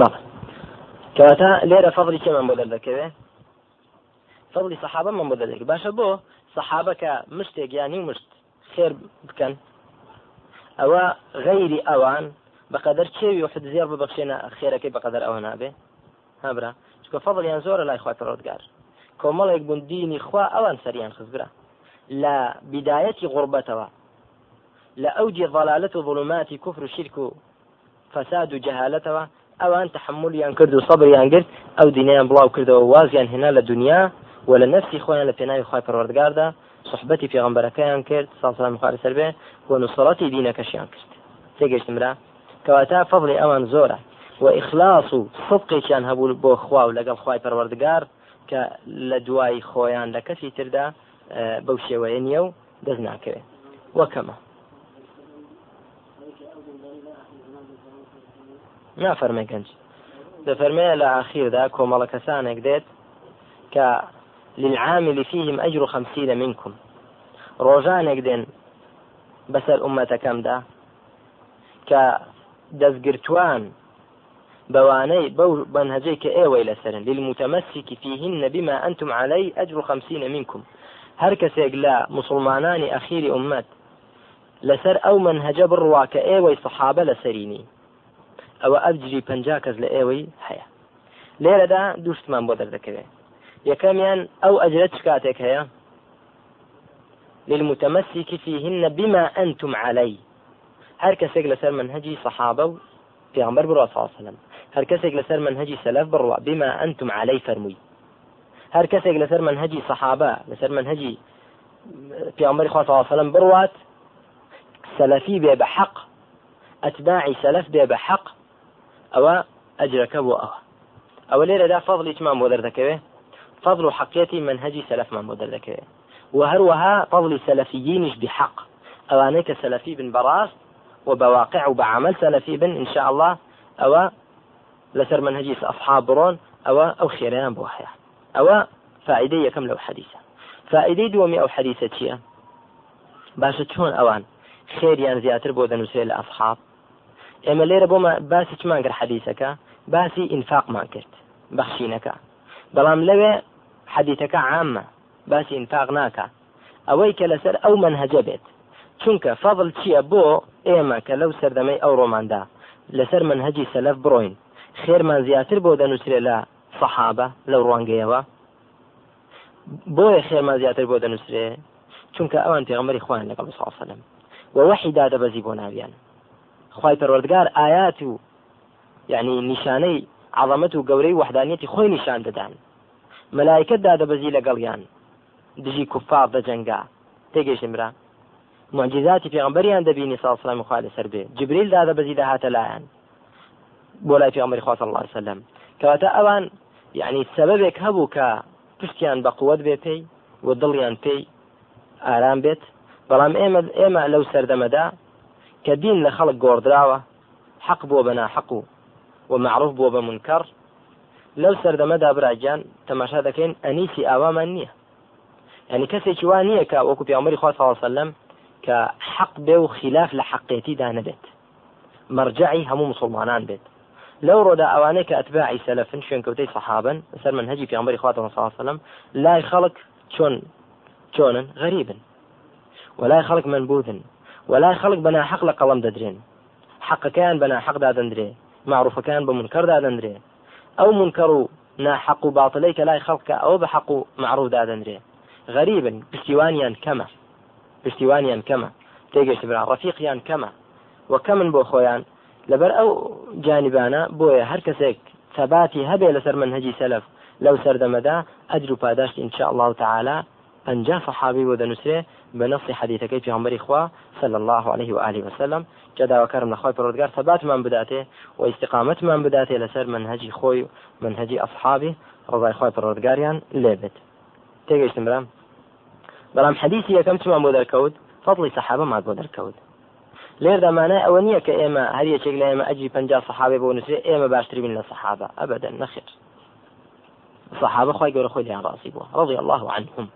مەڵ کەواتە لێرە فەڵی چێمان بۆ دەردەکەوێ؟ فەڵی سەحابە من بۆ دەردەکە باشە بۆ سەحابە کە مشتێک یانی مشت خێر بکەن. ئەوە غەیری ئەوان بەقدر چێوی و حزیێر ببخشێنە خێرەکەی بەقدر ئەوە نابێ. هابرا چکە فەڵیان زۆرە لای خوات ڕۆدگار. کۆمەڵێک بوندینی خوا ئەوان سەریان خزگرا لە بدایەتی غربەتەوە لە ئەوجی ضلالەت و ظلماتی کوفر و شرک و فساد و جەهالەتەوە ئەوان تحملیان کرد و سەبریان گرت ئەو دینیان بڵاو کردەوە وازیان هێنا لە دنیا و لە نفسی خۆیان لە پێناوی خی پەروەردگاردا صحبەتی پێغمبەرەکەیان کرد ساسان خوارد سەر بێ بۆ نووسڵەتی دینەکەشیان کرد تێگەشتمرا کەواتە فەڵی ئەوان زۆرە و ئیخلاص و صدقێکیان هەبوو بۆ خوا و لەگەڵ خی پەروەردگار کە لە دوای خۆیان لە کەسی تردا بەو شێوەیە نییە و دەست ناکەوێت وەکەمە نافەرمێ گەنج دەفەرمێ لە ئاخیردا کۆمەڵە کەسانێک دێت کە للعامل فيهم أجر خمسين منكم. ڕۆژانێک دێن بەسەر ئومەتەکەمدا کە دەستگرتوان بوانەی بەو بەنهجەی کە ئێوەی لەسەرن للمتمسك فيهن بما أنتم عليه أجر خمسين منكم. هەر کەسێک لە مسلمانانی ئەخیری ئومەت لەسەر ئەو منهجە بڕوا کە ئێوەی سەحابە لەسەرینی ئەوە ئەبجری پنج کەس لە ئێوەی هەیە. لێرەدا دووشتمان بۆ دەردەکەوێت یەکەمیان ئەو ئەجرە چ کاتێک هەیە؟ للمتمسك فيهن بما أنتم عليه. هەر کەسێک لەسەر منهجی صحابە و پێغمبەر بڕوا ساسلم هەر کەسێک لەسەر منهجی سەلف بڕوا بما أنتم عليه فەرمووی. هەر کەسێک لەسەر منهجی صحابە لەسەر منهجی پێغمبەری خوا ساسلم بڕوات سەلفی بێ بە حەق ئەتباعی سەلف بێ بە حەق ئەوە ئەجرەکە بۆ ئەوە ئەوە لێرەدا فەضلی چمان بۆ دەردەکەوێت فضل حقيتي منهجي سلف ما مدرك وهروها فضل سلفيينش بحق. أوانيك سلفي بن براس وبواقع وبعمل سلفي بن إن شاء الله. أو لسر منهجي أصحاب برون أو أو خيران بوحيا أو فائدة كم لو حديثة. فائدة دومي أو حديثة شيء باشە چۆن ئەوان خێریان زیاتر بۆ دەنووسێ ئێمە لێرە بۆمە باسی چمان کرد حەدیسەکە؟ باسی ئینفاقمان کرد بەخشینەکە. بەڵام لەوێ حەدیتەکە عامە باسی ئینفاق ناکە. ئەوەی کە لەسەر ئەو منهجە بێت. چونکە فەضل چییە بۆ ئێمە کە لەو سەردەمەی ئەو ڕۆماندا؟ لەسەر منهجی سەلف بڕۆین. خێرمان زیاتر بۆ دەنووسێت لە سەحابە لەو ڕوانگەیەوە؟ بۆیە خێرمان زیاتر بۆ دەنووسێ چونکە ئەوان پێغمەری خوان لەگەڵ ساسەلم و وحی دادەبەزی بۆ ناویان. خی پەروەردگار ئايات و یعنی نیشانەی عظمەت و گەورەی وحدانیەتی خۆی نیشان دەدان. مەلایکت دادەبەزی لەگەڵیان. دژی کوفار دەجەنگا تێگەشمرا معجزاتی پێغمبەریان دەبینی ساڵسلام خوا لەسەر بێ. جبریل دادەبەزی داهاتە لایەن. بۆ لای پێغمبەری خوا صلی الله عليه وسلم. کەواتە ئەوان یعنی سببێک هەبوو کە پشتیان بە قووەت بێ پێی و دڵیان پێی ئارام بێت. بەڵام ئێمە ئێمە لەو سەردەمەدا کە دین لە خەڵک گۆڕدراوە حەق بۆ بەنا حەق و ومعروف بۆ بە منکەڕ لەو سەردەمەدا براگیان تەماشا دەکەین ئەنیسی ئاوامان نییە ینی کەسێکی وان نییە کە وەکو پیامەری خوا ساڵسەلم کە حەق بێ و خلاف لە حەقێتیدا نەبێت مرجعی هەموو مسلمانان بێت لەو ڕۆدا ئەوانەیە کە ئەتباعی سەلفن شوێنکەوتەی سەحابن سەر من هەجی پیامبەری خواتەوە ساڵسەلم لای خەڵک چۆن چۆنن غەریبن ولای خەڵک منبوذن. ولای خەڵک بەنا حەق لە قەڵم دەدرێن حەقەکەیان بەنا حەقدا دەندرێ معروفەکان بە منکەردا دەندرێ ئەو منکەڕ و ناحەق و باڵی کە لای خەڵکە ئەوە بە حەق و معروف دادەندرێ غەریبن پشتیوانیان کەمە پشتیوانیان کەمە تێگەشت برا ڕفیقیان کەمە وەکە من بۆ خۆیان لەبەر ئەو جانیبانە بۆیە هەر کەسێک ثباتی هەبێ لەسەر منهجی سەلف لەو سەردەمەدا ئەجر و الله تعالى. پنجا صحابي ودنسري. بنص حديثك في عمر إخوة صلى الله عليه وآله وسلم جدا وكرم نخوي پروردگار ثبات من بداته واستقامة من بداته لسر منهجي خوي منهجي أصحابي رضاي خوي پروردگاريان ليبت تيجي استمرام بەڵام حەدیسی یەکەم چمان بۆ دەرکەوت؟ فضلی سەحابە مات بۆ دەرکەوت. لێر دەمانە ئەوە نییە کە ئێمە هەر یەکێک لە ئێمە ئەجی پ سەحابێ بۆ نووسێ ئێمە باشتری بین لە سەحابە ئەبدەن نەخێر صحابە خی گەورە الله عنهم.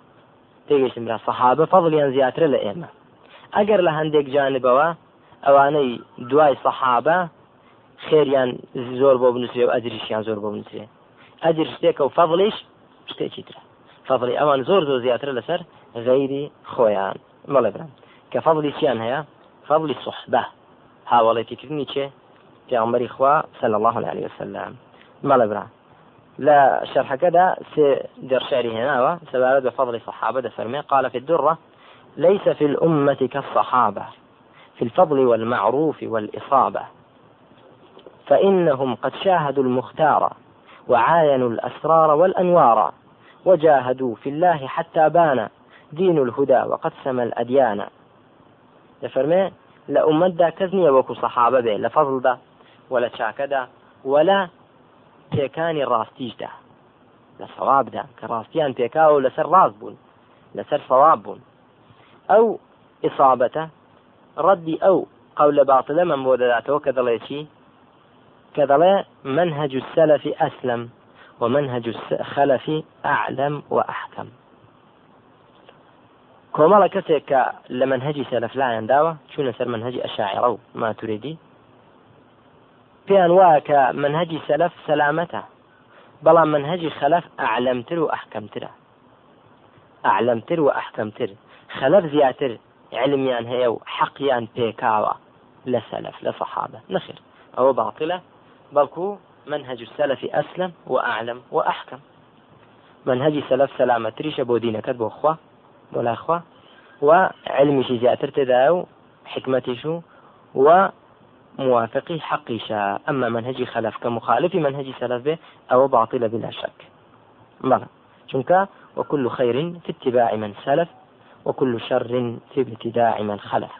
تێگەشتم را سەحابە فەضلیان زیاترە لە ئێمە. ئەگەر لە هەندێک جانبەوە ئەوانەی دوای سەحابە خێریان زۆر بۆ بنووسێ و ئەجریشیان زۆر بۆ بنووسێ. ئەجر شتێکە و فەضلیش شتێکی ترە. فەضلی ئەوان زۆر زۆر زیاتر لەسەر غەیری خۆیان. مەڵێ برام. کە فەضلی چیان هەیە؟ فەضلی صحبە هاوڵێتیکردنی چێ؟ پێغمبەری خوا صلى الله عليه وسلم. مەڵێ برام. لا شرح كذا درشاري هنا سبارة بفضل صحابة فرمي قال في الدرة ليس في الأمة كالصحابة في الفضل والمعروف والإصابة. فإنهم قد شاهدوا المختار وعاينوا الأسرار والأنوار وجاهدوا في الله حتى بان دين الهدى وقد سمى الأديان. لفرمي لأمدا كزني وكو صحابة به لفضل ده ولا شاكدا ولا تيكاني راستيج ده لصواب ده كراستيان تيكاو لسر راس بون لسر صواب بون. أو إصابته ردي أو قول باطل من بودداته كذا كذا منهج السلف أسلم ومنهج الخلف أعلم وأحكم. کۆمەڵە کەسێک کە لە منهجی سەلف لایەن داوە چوونە سەر منهجی ئەشاعرە و ماتوریدی پێیان وایە کە منهجی سەلف سەلامەتە بەڵام منهجی خەلف ئەعلمتر و ئەحکەمترە ئەعلمتر و ئەحکەمتر خەلف زیاتر علمیان هەیە و حەقیان پێکاوە لە سەلف لە سەحابە نەخێر ئەوە منهج السلف أسلم وأعلم وأحكم. منهج سلف سلامة تريش بو دينك بو خوا بۆ لاخوا و علمیشی زیاتر تێدا و حکمەتیش و موافقي حقيشا أما منهجي خلف كمخالف منهجي سلف به أو باطل بلا شك. بلى شنك؟ وكل خير في اتباع من سلف وكل شر في ابتداع من خلف.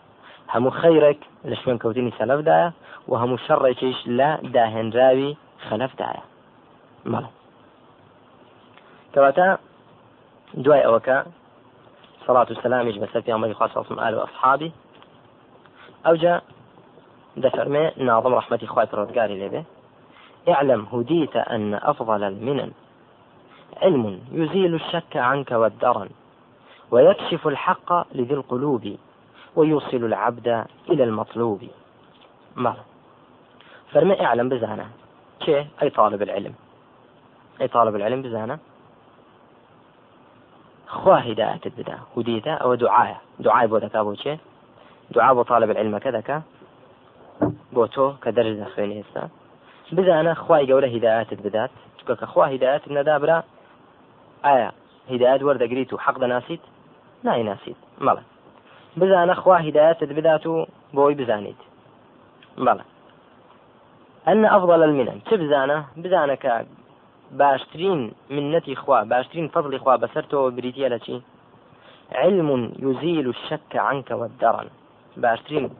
هم خيرك لشوين كوتيني سلف دايا وهم شركيش لا داهن راوي خلف دایە. بەڵێ کەواتە دوای ئەوەکە. صلاة والسلام بەسەر پێمەری خوا سەڵسم ئال و ئەصحابی ئەوجا دەفەرمێ ناظم رحمەتی خوای پەروەردگاری لێبێ اعلم هديت أن أفضل المنن. علم يزيل الشك عنك والدرن ويكشف الحق لذي القلوب ويوصل العبد إلى المطلوب. دەفەرمێ اعلم بزانە کێ؟ أي طالب العلم. أي طالب العلم بزانە خوا هیدایەتت بدا هديتا أو دعاية. دعاية بو دكا بو چه دعاء بو طالب العلم كذا بۆ تۆ کە دەرس دەخوێنی ئێستا بزانە خوای گەورە هیدایەتت بدات چونکە کە خوا هیدایەت نەدا برا ئایا هیدایەت وەردەگریت و حەق دەناسیت نایناسیت مەڵە بزانە خوا هیداەتت بدات و بۆی بزانیت بەڵە ئەن ئەفضل المنن. بزانە کە باشترین منەتی خوا باشترین فضلی خوا لە چی علم يزيل الشك عنك والدرن. باشترين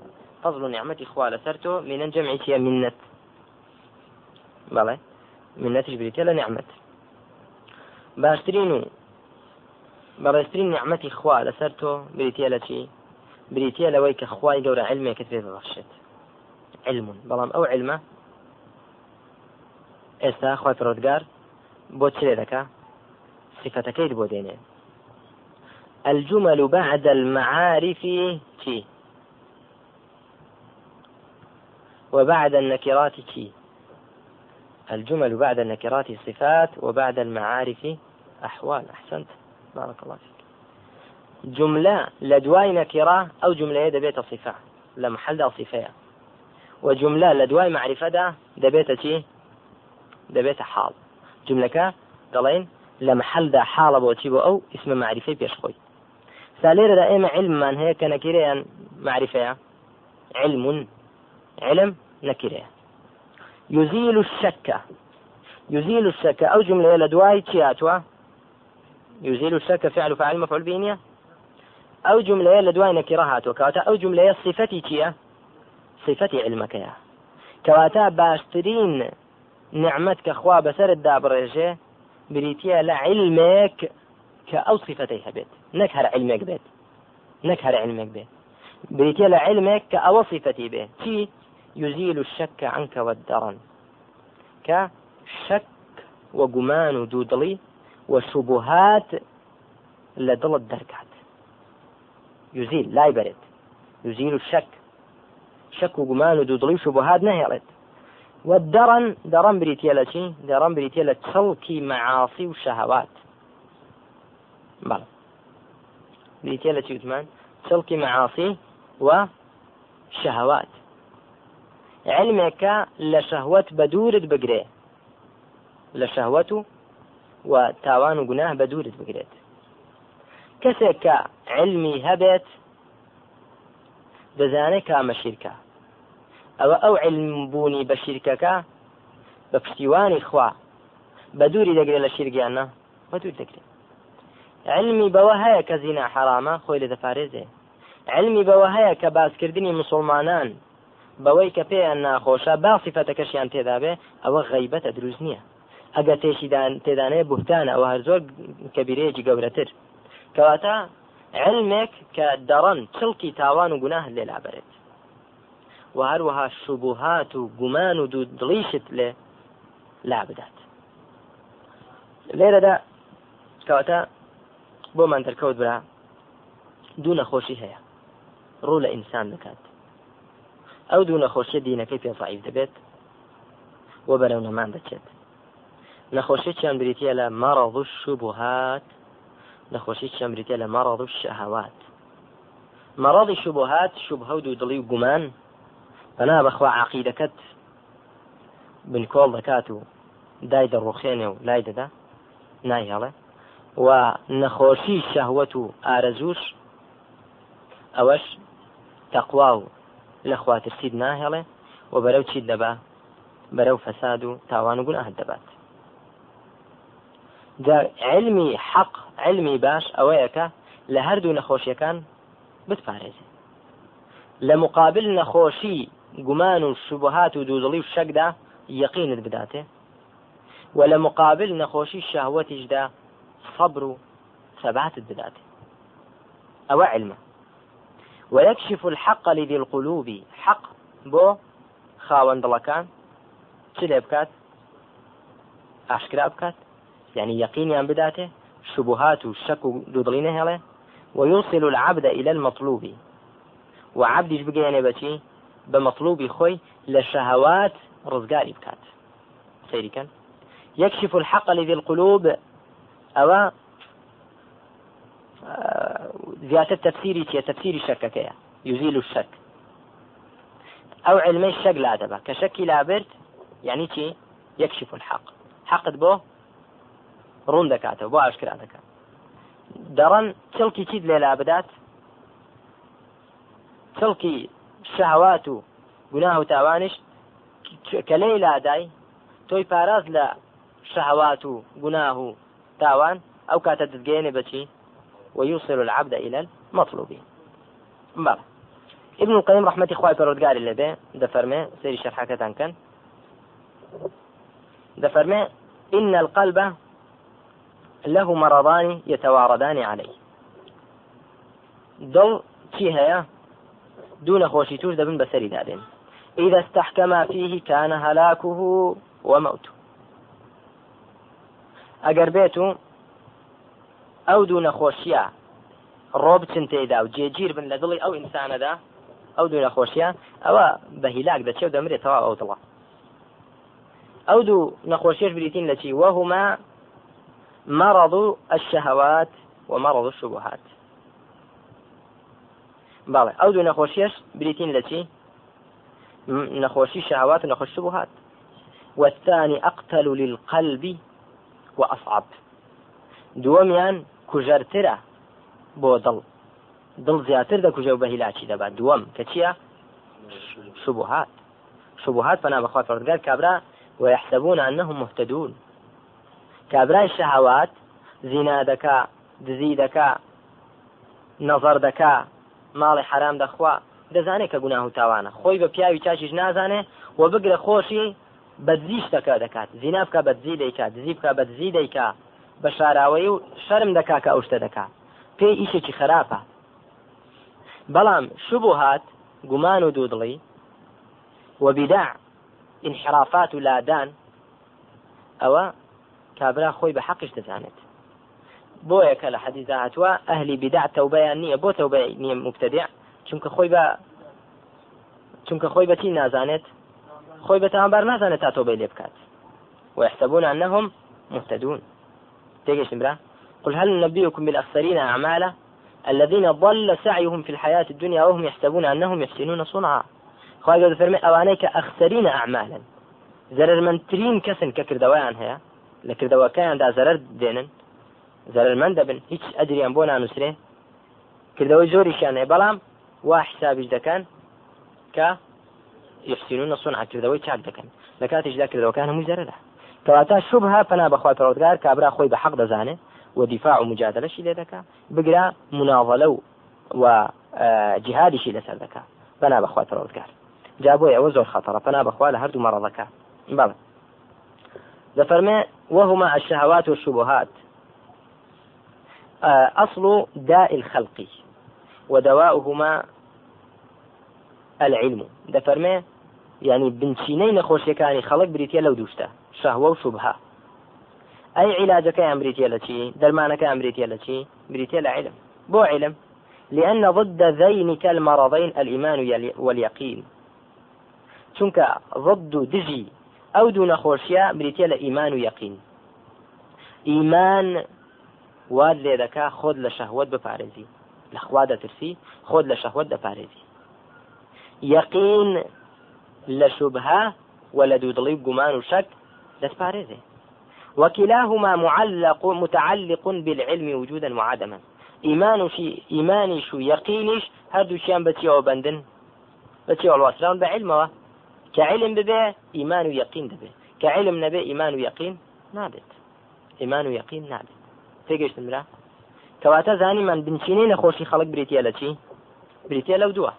فضل نعمتي خوا لەسەر تۆ منە جەمعی چیە منت بەڵێ منەتیش بریتە لە نعمت باشترین و بەڕێزترین نعمەتی خوا لەسەر تۆ بریتە لە چی بریتە لەوەی کە خوای گەورە علمێکت پێ ببەخشێت علم. بەڵام ئەو علمە ئێستا خوای پەروەردگار بۆ چێ دەکا صفتەکەیت الجمل بعد المعارف چی. وبعد النكرات چی الجمل بعد النكرات صفات وبعد المعارف أحوال. أحسنت. بارك الله فيك. جملة لە دوای نكرة ئەو جملة دەبێت صفة لە محل دا صفة وجملة لە دوای معرفة دەبێت چی دەبێت حال. جملة دەڵێن لە محلدا حاڵە بۆچی بۆ ئەو اسم معریفەی پێش خۆی سا لێرەدا ئێمە علممان هەیە کە نەکرەیان معریفەیە علم علم نەکرەیە يزيل الشك يزيل الشك أو جملة لدواي تياتوا يزيل الشك فعل فاعل مفعول به أو جملة لدواي نكرهات وكواتا أو جملة صفتي تيا صفتي علمك يا. كواتا باشترين نعمتك خوا بسرد دابريجي بریتە لە علمێک کە ئەو صفتەی هەبێت نەک هەر علمێک بێت نەک هەر علمێک بێت بریتە لە يزيل الشك عنك والدرن کە شك وگومان و دوودڵی وشبهات دڵت دەرکات يزيل لابەرێت يزيل الشك. شك و گومان و دوودڵی و شبهات نهێڵێت والدرن درن بریتییە لە چی درن بریتییە لە چڵکی معاصي وشهوات. بەڵێ. بریتییە لە چی وتمان چڵکی معاصي وشهوات. علمێکە لە شەهوەت بە دوورت بگرێ. لە شەهوەت و و تاوان و گوناه بە دوورت بگرێت. کەسێک کە علمی هەبێت دەزانێت کامە شیرکە. ئەوە ئەو علم بوونی بە شیرکەکە بە پشتیوانی خوا بە دووری دەگرێت لە شیرگیانە بە دوور دەگرێت علمی بەوە هەیە کە زینا حرامە خۆی لێ دەپارێزێ. علمی بەوە هەیە کە باسکردنی مسلمانان بەوەی کە پێیان ناخۆشە با سیفەتەکەشیان تێدا بێ ئەوە غیبەتە دروست نییە. ئەگە تێشیدا نییە بوهتانە ئەوە هەر زۆر کەبیرەیەکی گەورەتر. کەواتە علمێک کە دەرەن چڵکی تاوان و گوناه لێ لابرێت و هەروەها شوبهات و گومان و دوو دڵیشت لێ لا بدات لێرەدا کەواتە بۆمان دەرکەوت برا دوو نەخۆشی هەیە. ڕوو لە ئینسان دەکات ئەو دوو نەخۆشیە دینەکەی پێفعیف دەبێت وە بەرەو نەمان دەچێت. نەخۆشیێکیان بریتە لە مەڕەض و شوبهات نەخۆشیێکیان بریتە لە مەڕەض و شەهوات. مەڕەضی شوبهات شوبهە و دڵی و گومان بەنا بەخوا عقیدەکەت بنکۆڵ دەکات و دای دەڕوخێنێ و لای دەدا نایهڵێ و نەخۆشی شەهوت و ئارەزوش ئەوەش تەقوا و لە خواترسید ناهێڵێ و بەرەو چیت دەبا بەرەو فەساد و تاوان و گوناهت دەبات. علمی حەق علمی باش ئەوەیەکە لە هەردوو نەخۆشیەکان بتپارێزێ. لە مقابل نەخۆشی گومان و شوبهات و دوودڵی و شەکدا یەقینت بداتێ و لە مقابل نەخۆشی شاوەتیشدا صبر و ثباتت بداتێ. ئەوە علمە. ويكشف الحق لذي القلوب. حق بۆ خاوەندڵەکان چ لێ بکات ئاشکرا بکات يعني يقينيان بداته شبهات وشك دودڵی نهێڵێ ويوصل العبد إلى المطلوب. وعبدش بگەێنێ بەچی بە مطلوبی خۆی لە شەهوات ڕزگاری بکات سەیریکەن يكشف الحق لذي القلوب. أو زیاتر تفسیری چیە؟ تفسیری شەکەکەیە. یوزیل و شەک. ئەو علمەی شەک لا دەبە کە شەکی لابرد یعنی چی؟ يكشف الحق حقت بۆ ڕوون دەکاتەوە بۆ ئاشکرا دەکات. دەرەن چڵکی چیت لێ لا بدات؟ چڵکی شەهوات و گوناه و تاوانش کە لەی لادای تۆی پاراز لە شەهوات و گوناه و تاوان ئەو کاتە دەتگەیەنێ بەچی ويوصل العبد إلى المطلوب. بەڵێ ابن القيم رەحمەتی خوای پەروەردگاری لێ بێ دەفەرمێ سەیری شەرحەکان. دفرمي إن القلب له مرضان يتواردان عليه. دڵ چی هەیە دوو نەخۆشی توش دەبن بەسەری دادێن إذا استحكم فيه كان هلاكه وموته. بێت و ئەو دوو نەخۆشیە ڕۆ بچن تێدا و جێگیر بن لە دڵی ئەو ئینسانەدا ئەو دوو نەخۆشیە ئەوە بە هیلاک دەچێ و دەمرێتەوە ئەو دڵە. ئەو دوو نەخۆشیش بریتین لە چی؟ وەهما مرض الشهوات ومرض الشبهات بەڵێ ئەو دوو نەخۆشیش بریتین لە چی؟ نەخۆشی شهوات و نەخۆش شبهات والثاني أقتل للقلب وأصعب. دووەمیان کوژەرترە بۆ دڵ. دڵ زیاتر دەکوژە و بە هیلاکی دەبات دووەم کە چییە؟ شبهات شبهات فنا بەخوا پردگار کابرا ويحسبون أنهم مهتدون. کابرای شەهوات زینا دەکا دزی دەکا نەظر دەکا ماڵی حرام دەخوا دەزانێت کە گوناه و تاوانە. خۆی بە پیاوی چاچیش نازانێ و بگرە خۆشی بەدزیش دەکا دەکات. زینا بکە بەدزی دەیکات دزی بکە بەدزی دەیکا. بە شاراوەی و شەرم دەکا کە ئەو شتە دەکا. پێی ئیشێکی خراپە. بەڵام شبو هات گومان و دوودڵی وبداع انحرافات و لادان ئەوە کابرا خۆی بە حەقش دەزانێت. بۆیە کە لە حەدیزا هاتووە ئەهلی بدع تەوبەیان نییە بۆ تەوبە نییە مبتدع چونکە خۆی بە چونکە خۆی بەچی نازانێت؟ خۆی بە تەمابار نازانێت تا تۆبەی لێ بکات. ويحسبون أنهم مهتدون. تيجي برا قل هل نبيكم بالأخسرين أعمالا الذين ضل سعيهم في الحياة الدنيا وهم يحسبون أنهم يحسنون صنعا؟ خواهي فرمي أوانيك أخسرين أعمالا؟ زرر من ترين كسن ككردوان هيا؟ لكردوەکەیان دا زەرەر دێنن زەرمەند دەبن هیچ ئەدریان بۆ نانووسێ کردەوەی زۆریشیان هەیە بەڵام وا حسابیش دەکەن کە یحسینون صنع کردەوەی چاک دەکەن لە کاتیشدا کردەوەکان هەموو زەرەرە کەواتە شوبها پنا بەخوا پەرۆتگار کابرا خۆی بە حەق دەزانێت و دیفاع و مجادلەشی لێ دەکا بگرا مناڵە و جهادیشی لەسەر دەکا بنا بەخوا پەرۆتگار جا بۆی ئەوە زۆر خەتەڕە پنا وهما الشهوات والشبهات أصل داء الخلق ودواؤهما العلم. دەفەرمێ يعني بنچینەی نەخۆشیەکانی خەڵک بریتە لەو دووشتە شەهوە و شوبها ئەی علاجەکەیان بریتە لە چی دەرمانەکەیان بریتە لە چی بریتە لە علم. علم. لأن ضد ذينك المرضين الإيمان واليقين. چونکە ضد دژی ئەو دوو نەخۆشیە بریتە لە ئیمان و یەقین ئیمان واد لێ دەکا خۆت لە شەهوت بپارێزی. لەخوا دەترسی خۆت لە شەهوت دەپارێزی. یەقین لە شوبها دەستپارێزێ وكلاهما معلق متعلق بالعلم وجودا وعدما. إيمان شي إيماني شو يقينش هردو شيان بتيو بندن. بتيو الواسران بعلمه كعلم ببي إيمان ويقين دبي كعلم نبي إيمان ويقين نابت. إيمان ويقين نابت. تيجيش تمرا كواتا زاني من بنشيني نخوشي خلق بريتيا لچي بريتيا لو دوا.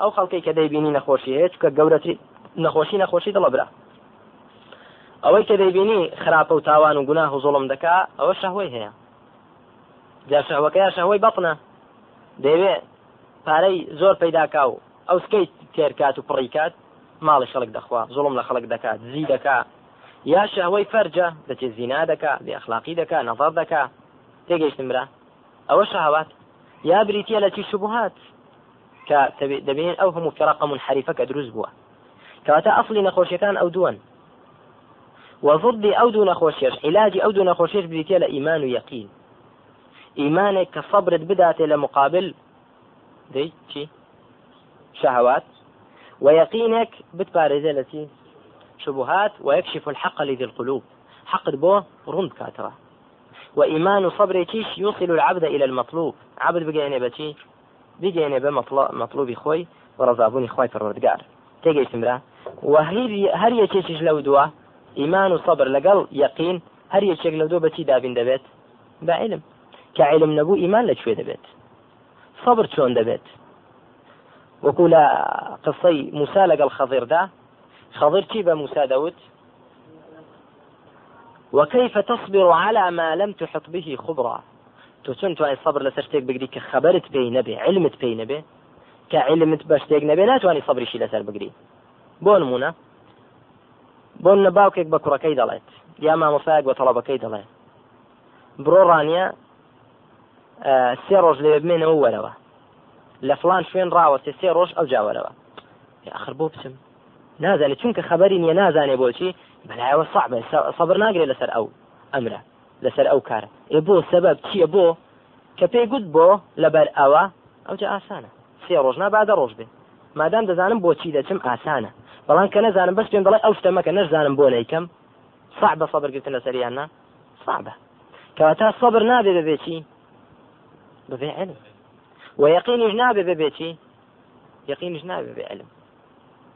ئەو خەڵکی کە دەیبینی نەخۆشی هەیە چکە گەورەتری نەخۆشی نەخۆشی دڵە برا. ئەوەی کە دەیبینی خراپە و تاوان و گوناه و زۆڵم دەکا ئەوە شەهۆی هەیە. جا شەهوەکەی شەهۆی بەڵنە دەیوێ پارەی زۆر پەیداکا و ئەو سکەی تێرکات و پڕیکات ماڵی خەڵک دەخوا زوڵم لە خەڵک دەکات دزی دەکا. یا شەهوەی فەرجە دەچێت زینا دەکا بێ ئەخلاقی دەکا نەظر دەکا. تێگەیشتم برا. ئەوە شەهوات. یا بریتە لە چی شبهات کە دەبێن ئەو هەموو فیرەق منحریفە کە دروست بووە. کەواتە ئەصلی نەخۆشیەکان ئەو دووەن. وضدی ئەو دوو نەخۆشیش علاجی ئەو دوو نەخۆشیش بریتە لە ئیمان و یەقین ئیمانێک کە صبرت بداتێ مقابل دەی چی شهوات. ويقينك بتبارزة التي شبهات ويكشف الحق لذي القلوب. حق بو رند كاترة. وإيمان صبر تيش يوصل العبد إلى المطلوب. عبد بقينا بتي بقينا بمطلوب خوي ورزابوني خوي في الردقار تيجي استمرا وهي هر يتيش لو دوا؟ إيمان وصبر. لقل يقين هر يتيش لو دوا بتي دابين دبيت بعلم كعلم نبو إيمان لشوي دبيت صبر شون دبيت وەکو لە قسەی موسا لەگەڵ خەڵێردا خەڵر چی بە موسا وكيف تصبر على ما لم تحط به خبرا. تو چۆن توانانی صبر لەسەر شتێک کە پێی نەبێ علمت پێی نەبێ کە علمت بە شتێک نەبێ ناتوانانی صبریشی لەسەر بگری. بۆ نمونە بۆ نە باوکێک بە کوڕەکەی دەڵێت. یا مامۆسایەک بە تەڵەبەکەی دەڵێت. بڕۆ ڕانیە سێ ڕۆژ لێ بمێنەوە وەرەوە. لە فلان شوێن ڕاوەستێ سێ ڕۆژ ئەو جاوەرەوە آخر بۆ بچم. نازانێت چونکە خەبەری نیە نازانێ بۆچی بەلایەوە صعب سەبر ناگرێت لەسەر ئەو ئەمرە لەسەر ئەو کارە. ئێ بۆ سەبەب چییە بۆ؟ کە پێی گوت بۆ لەبەر ئەوە ئەو جا ئاسانە. سێ ڕۆژ نابادە ڕۆژ بێ. مادام دەزانم بۆچی دەچم ئاسانە. بەڵام کە نەزانم بەس پێم دەڵێ ئەو شتەمەکە نەزانم بۆ نیکەم صعب سەبرگرتن لەسەریاننا صعبە کەواتە سەبر نابێ ببێتی ببێ علم. ويقينش نابێ ببێتی يقينش نابێ بعلم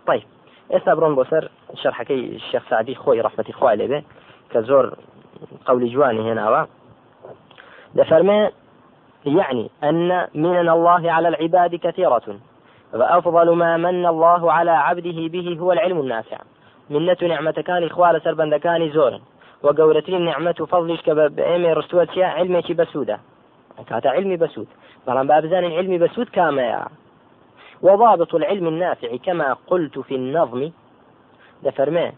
طيب. ئێستا بڕۆن بۆ سەر شەرحەکەی شێخ سعدی خۆی ڕحمەتی خوای لێبێ کە جواني هنا دفرمي يعني أن من الله على العباد كثيرة. فأفضل ما من الله على عبده به هو العلم النافع. منة نعمة كان إخوال سربند كان زورا وقولتين نعمة فضلش كبأمي رستوتيا علمك بسودة. كاتا علمي بسود. بەڵام بأبزان علمي بسود كاميا وضابط العلم النافع كما قلت في النظم. دفرمي.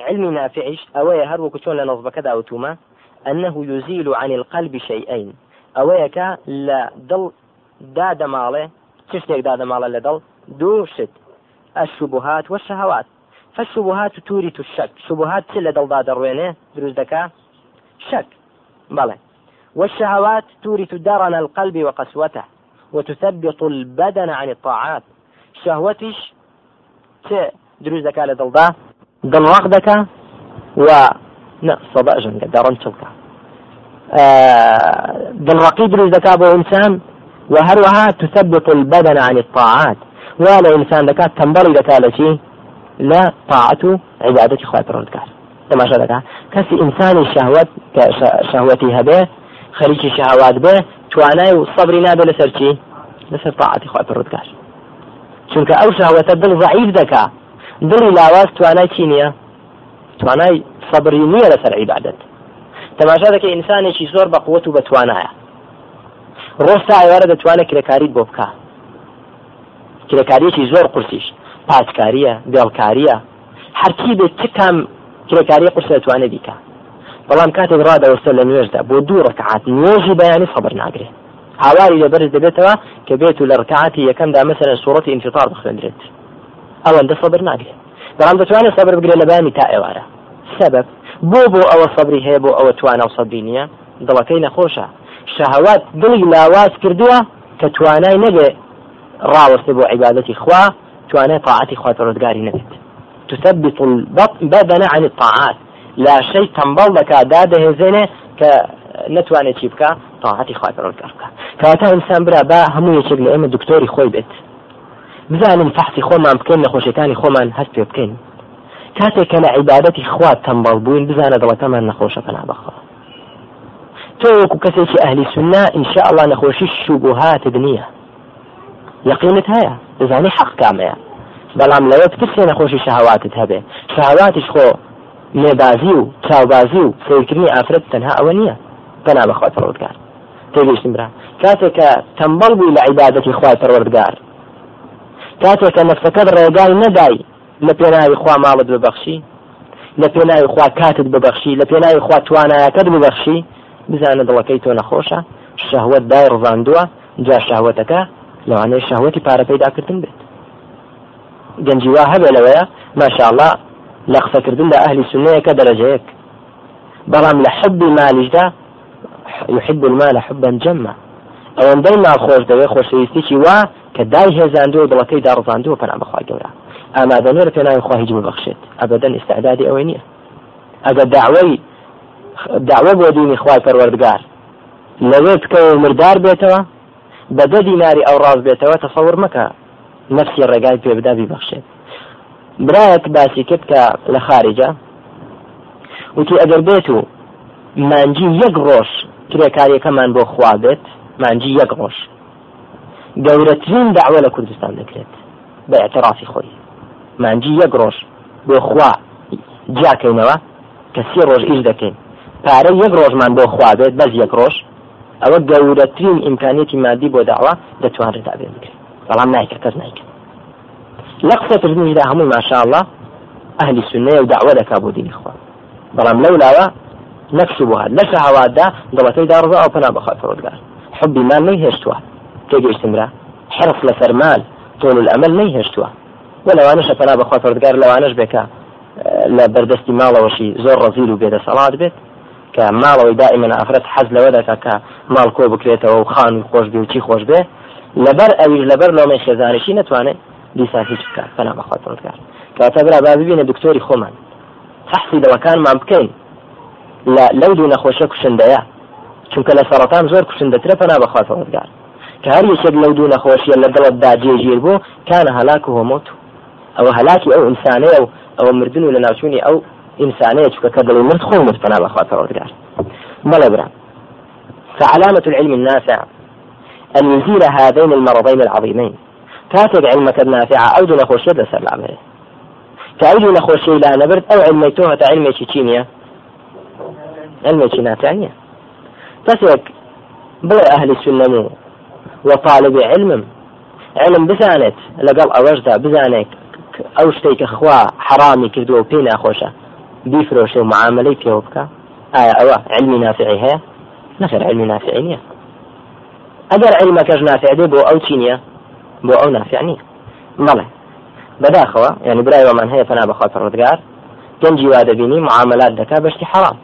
علمي نافعش أوي هر وكتون لنظم كذا وتوما. أنه يزيل عن القلب شيئين. أويك لا دل داد ماله. تشتك داد ماله لدل دو شت الشبهات والشهوات. فالشبهات تورث الشك شبهات سلة دڵدا دەڕوێنێ دروست دەکا شك. بەڵێ والشهوات تورث درن القلب وقسوته وتثبط البدن عن الطاعات. شهوتش دروست دەکا لە دڵدا دڵڕاق دەکا و صدأ جنگە دەڕەن چڵکە دڵڕقی دروست دەکا بۆ ئینسان وهروها تثبط البدن عن الطاعات. ولا إنسان دكات تنبري دكالتي لا طاعته عبادتي خوات رودكار لما شاء دكا كسي إنسان الشهوات شهوتي هبه خليكي شهوات به توانای و صبری نابێ لەسەر چی لەسەر تاعاتی خوا پڕودگار چونکە ئەو شهوەتە دڵ ضعیف دەکا لاواز توانای چی نییە توانای صبری نییە لەسەر عیبادت تەماشا دەکە ئینسانێکی زۆر بە توانایە ڕۆستا ئێوارە دەتوانێت کرێکاریت بۆ بکە کرێکاریەکی زۆر قورسیش. پاسکاریە بێڵکاریە هەرکی بێت چ کام کرێکاری قورس دەتوانێت بیکە بەڵام کاتێک ڕادەوەستە لە نوێژدا بۆ دوو ڕکعات نوێژی بەیانی سەبر ناگرێت هاواری لەبەرز دەبێتەوە کە بێت و لە ڕکعاتی یەکەمدا مەسەرە سوڕەتی انفطار بخوێنرێت ئەوەندە سەبر ناگرێت بەڵام دەتوانێت سەبر بگرێت لە بەیانی تا ئێوارە. سبب بۆ بۆ ئەوە سەبری هەیە بۆ ئەوە توانە و سەبی نییە. دڵەکەی نەخۆشە. شەهوات دڵی لاواز کردووە کە توانای نەبێ ڕاوەستێ بۆ عیبادەتی خوا توانای طاعەتی خوا ڕزگاری نەبێت. تثبت البدن عن الطاعات. لا شيء تنبڵ دەکا دادەهێزێنێ کە نتوانێت چی بکە تاعاتی خوا ڕزگار بکە. کەواتە ئینسان برا با هەموو یەکێک لە ئێمە دکتۆری خۆی بێت. بزانین فحسی خۆمان بکەین نەخۆشیەکانی خۆمان هەست پێ بکەین. کاتێک کە لە عیبادەتی خوا تەمبەڵ بووین بزانە دڵەکەمان نەخۆشە پنا بەخوا تۆ وەکو کەسێکی ئەهلی سنە ئینشاء الله نەخۆشی شوبهات نییە یقینت هەیە دەزانی حەق کامەیە. بەڵام لەوە پرسێ نەخۆشی شەهواتت هەبێ. شەهواتش خۆ لێبازی و چاوبازی و سیرکردنی ئافرەت تەنها ئەوە نییە. بەنا بەخوا پەروەردگار. تێگەیشتم برا. کاتێک کە تەمبەڵ بووی لە عیبادەتی خوای پەروەردگار. کاتێک کە نەفسەکەت ڕێگای نەدای لە پێناوی خوا ماڵت ببەخشی. لە پێناوی خوا کاتت ببەخشی. لە پێناوی خوا توانایەکەت ببەخشی. بزانە دڵەکەی تۆ نەخۆشە؟ شەهوت دای ڕزاندووە جا شەهوەتەکە لەوانەیە شەهوەتی پارە پەیداکردن بێت. گەنجی وا هەبێ لەوەیە ماشاءله لە قسەکردن لە ئەهلی سنەیەکە دەرەجەیەک بەڵام لە حبی مالیشدا يحب المال حبا جما. ئەوەندەی مال خۆش دەوێت خۆشەویستێکی وا کە دای هێزاندووە دڵەکەی داڕزاندووە پەنا بەخوای گەورە. ئامادەنێر پێناوی خوا هیچ ببەخشێت. ئەبەدەن ئستعدادی ئەوەی نییە. ئەگە داوای داوە بۆ دینی خوای پەروەردگار. لەوێ بکەوە مردار بێتەوە بە دە دیناری ئەو ڕاز بێتەوە تەسەور مەکە. نفسی ڕێگای پێ بدا بیبەخشێت. برایەک باسی کرد کە لە خارجە وتی ئەگەر بێت و مانجی یەک ڕۆژ کرێکاریەکەمان بۆ خوا بێت مانجی یەک ڕۆژ. گەورەترین داوە لە کوردستان دەکرێت بە اعترافی خۆی. مانجی یەک ڕۆژ بۆ خوا جاکەینەوە کە سی ڕۆژ ئیش دەکەین. پارە یەک ڕۆژمان بۆ خوا بێت بەس یەک ڕۆژ ئەوە گەورەترین ئیمکانێتی مادی بۆ داوا دەتوانێت تا بێن بکرێت. بەڵام نایکە کەس نایکە لە قسەکردنیدا هەمووی ماشاءله ئەهلی سنەیە و داوە دەکا بۆ دینی خوا. بەڵام لەولاوە نەکسبوها لە شەهواتدا دڵەکەی داڕزا ئەو پنا بەخوای فرۆدگار حبی مال نەیهێشتووە تێگەیشتمرا حرص لەسەر مال. طول الأمل نەیهێشتووە وەلەوانش پنا بەخوا فرۆدگار لەوانش بێکە لە بەردەستی ماڵەوەشی زۆر ڕزیل و بێدە سەڵات بێت. کە ماڵەوەی دائما ئافرەت حەز لەوە دەکا کە ماڵ کۆ بکرێتەوە و خان و خۆش بێ و چی خۆش بێ لەبەر ئەوی لەبەر لۆمەی خێزانشی نتوانێت دیسان هیچ بکات. فەنا بەخوا فرۆدگار کەواتە برا با ببینە دکتۆری خۆمان. تحسی دەوەکانمان بکەین. لە لەو دوو نەخۆشە کوشندەیە. چونکە لە سەرەتان زۆر کوشندەترە پەنا بەخوا فرۆدگار کە هەر یەکێک لەو دوو نەخۆشیە لە دڵتدا جێژیر بوو کانە هەلاک و هۆمۆت. ئەوە هەلاکی ئەو ئینسانەیە و ئەوە مردن و لە ناوچوونی ئەو چکە کە دڵی مرد خۆ مرد پەنا بەخوا فرۆدگار بەڵێ برا. فعلامة العلم النافع أن يزيل هذين المرضين العظيمين. كاتب علمك النافع أو دون خوشية لسلامه كأو دون خوشية لا نبرد أو علميتوها علمي كيمياء علمي نافعية. تسوك بڵێ ئەهلی سنەم و طالب علمم علم. بزانێت لەگەڵ ئەوەشدا بزانێت ئەو شتێک کە خوا حرامی کردووە و پێی بیفرۆشێ و معاملەی پێوە بکە ئایا ئەوە علمی نافعی هەیە نەخێر علمی نافعی نییە ئەگەر علمەکەش نافعدێ بۆ ئەو چی نییە بۆ ئەو نافع نییە بەڵێ بەداخەوە ینی برای وەمان هەیە فنا بەخوا پەڕۆدگار گەنجی وا دەبینی معاملات دەکا بەشتی حەرام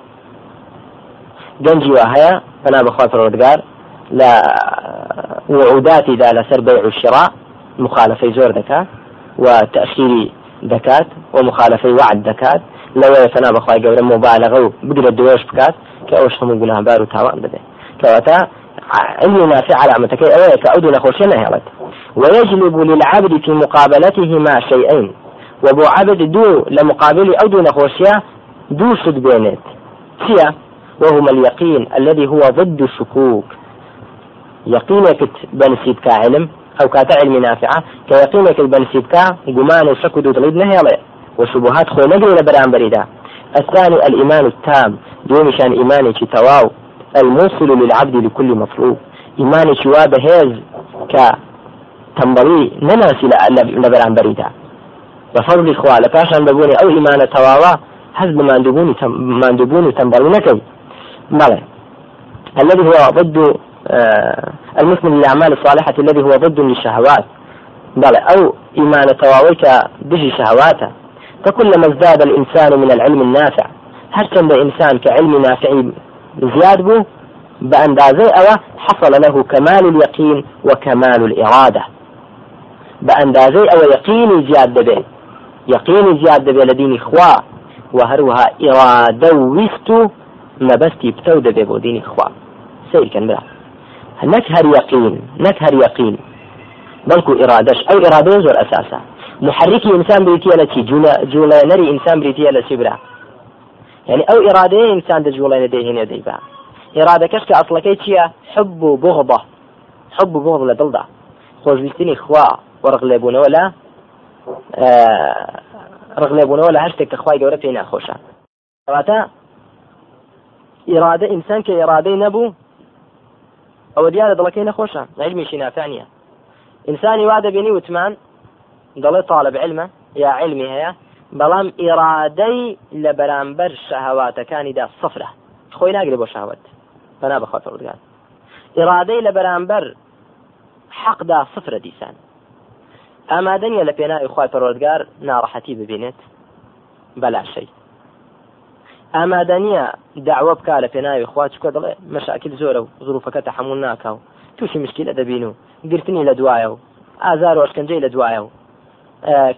گەنجی وا هەیە فنا بەخوا پەڕۆدگار لە وعوداتیدا لەسەر بيع الشراء مخالفەی زۆر دەکات و تأخيري دەکات و مخالفەی وعد دەکات لەوەیە فنا بەخوای گەورە مبالغە و بگرە دوێش بکات کە ئەوش هەموو گوناهبار و تاوان دەبێت کەواتە علم نافع علامتك أولا كأود نخوشنا هلت ويجلب للعبد في مقابلتهما شيئين. وبو عبد دو لمقابل أو دو نخوشيا دو شد بينت سيا وهما اليقين الذي هو ضد الشكوك. يقينك بنسيب كعلم أو كاتا علم نافعة كيقينك البنسيب كا جمان وشك دو تليد نهيلا وشبهات خو نجري لبران بريدا الثاني الإيمان التام دون شان إيمانك تواو. الموصل للعبد لكل مطلوب. شوا بهيز ك تنبري نناسي لبران بريدا بفضل إخوة لباشان ببوني أو إيمان تواوا حزب ماندوبوني ماندوبوني تنبري نكي. بلى. الذي هو ضد آه المسلم للأعمال الصالحة الذي هو ضد للشهوات. بلى. أو إيمان تواويك دجي شهواته. فكلما ازداد الإنسان من العلم النافع هرچند إنسان كعلم نافع زياد بأندازي أو حصل له كمال اليقين وكمال الإرادة. بأندازي أو يقيني زياد به يقيني زياد به لديني خوا وهروها إرادة ويستو مەبەستی بتە دەبێ بۆ دینی خوا سیرکەن برا نەک هەر یقین نەک هەر یقین بەڵکو ئێرادەش ئەو ئەساسە محرکی ئینسان بریتە لە چی جوڵێنەری ئینسان بریتە لە چی برا يعني ئەو ئێرادەیە ئینسان دەجوڵێنە دەهێنێ دەیبا ئێرادەکەش کە ئەسڵەکەی چییە حب و بغضە حب و بغض لە دڵدا خۆشویستنی خوا وەرق لێبوونەوە لە ڕق لێبوونەوە لە هەر شتێک کە خوای گەورە پێی ناخۆشە کەواتە ئێرادە ئینسان کە ئێرادەی نەبوو ئەوە دیارە دڵەکەی نەخۆشە علمیشی نافانیە ئینسانی وا دەبینی وتمان دەڵێ طالب علمە یا علمی هەیە بەڵام ئێرادەی لە بەرامبەر شەهواتەکانیدا سفرە. خۆی ناگرێ بۆ شاوت بەنا بەخوا ڕزگار ئێرادەی لە بەرامبەر حەقدا سفرە دیسان. ئامادەنیە لە پێناوی خی پەرۆزگار ناڕەحەتی ببینێت. بەلاشەی. ئامادەنیە داوە بک لە پێناوی خوا چکە دەڵێ مەشاکل زۆرە و زروفەکە تەحمل ناکە و تووشی مشکلە دەبین و گرتنی لە دوایە و ئازار و ئەشکەنجەی لە دوایە و.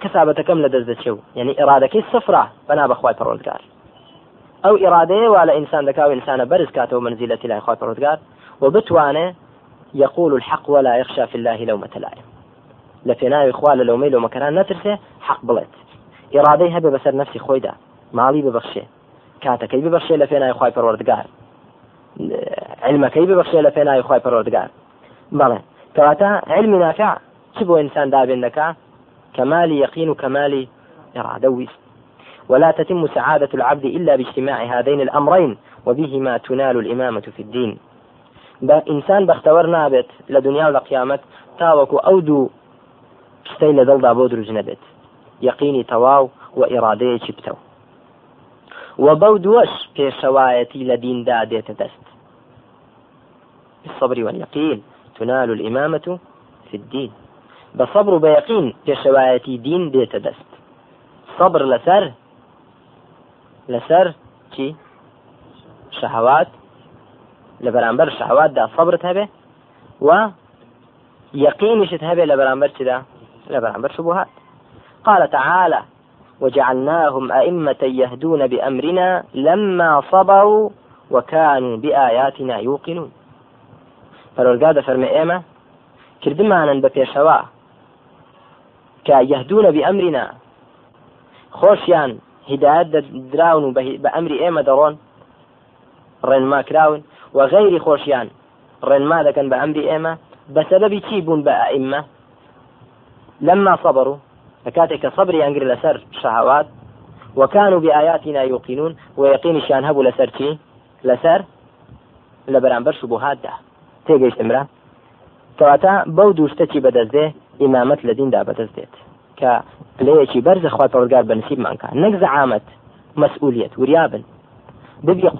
کەسابەتەکەم لە دەست دەچێ و. یعنی ئێرادەکەی سفرە بەنا بەخوای پەڕۆزگار ئەو ئێرادەیە وا لە ئینسان دەکا و ئینسانە بەرز کاتەوە منزیلەتی لای خۆی پەڕۆزگار و بتوانێ يقول الحق ولا يخشى في الله لومة لائم لە پێناوی خوا لە لەومەی لەومەکەران نەترسێ حق بڵێت. ئێرادەی هەبێ بەسەر نفسی خۆیدا ماڵی ببەخشێ. کاتەکەی ببەخشێ لە پێناوی خی پەروەردگار علمەکەی ببەخشێ لە پێناوی خی پەروەردگار بەڵێ کەواتە علمی نافع چ بۆ ئینسان دابێن دەکا؟ كمال يقين وكمال إرادة. ولا تتم سعادة العبد إلا باجتماع هذين الأمرين وبهما تنال الإمامة في الدين. إنسان بختور نابت لدنيا والقيامة تاوك أودو شتەی لە دڵدا بۆ دروژ نەبێت یقینی تەواو و ئێرادەیەکی بتەوە و بەو دووەش پێشەوایەتی لە دیندا دێتە دەست بالصبر واليقين تنال الإمامة في الدين. بصبر بيقين پێشەوایەتی دین دێتە دەست. صبر لەسەر لەسەر چی؟ شەهوات. لە بەرامبەر شەهواتدا صبرت هەبێ و يقينشت هبه لبرامبر كذا لبرامبر شبهات قال تعالى وجعلناهم أئمة يهدون بأمرنا لما صبروا وكانوا بآياتنا يوقنون. فالورقادة فرمي إيمة كردمانا بپێشەوە کە یهدونە بئەمرینا خۆشیان هدایت دراون و بە ئەمری ئێمە دەڕۆن ڕێنما کراون و غەیری دەکەن بە ئەمری ئێمە بسبب بە ئائمە لما صبروا فكاتك صبري أنقر لسر شهوات. وكانوا بآياتنا يوقنون ويقين شان هبوا لسر تي لسر؟ لبرانبر شبهات ده تيجي استمرا كواتا بو دوشتكي بدزده إمامة لدين دا بدزدت کە لەیەکی بەرز خوا پەرگار بە نسیب مانکە نەک زەعامەت مەسئولیت وریابن ببیە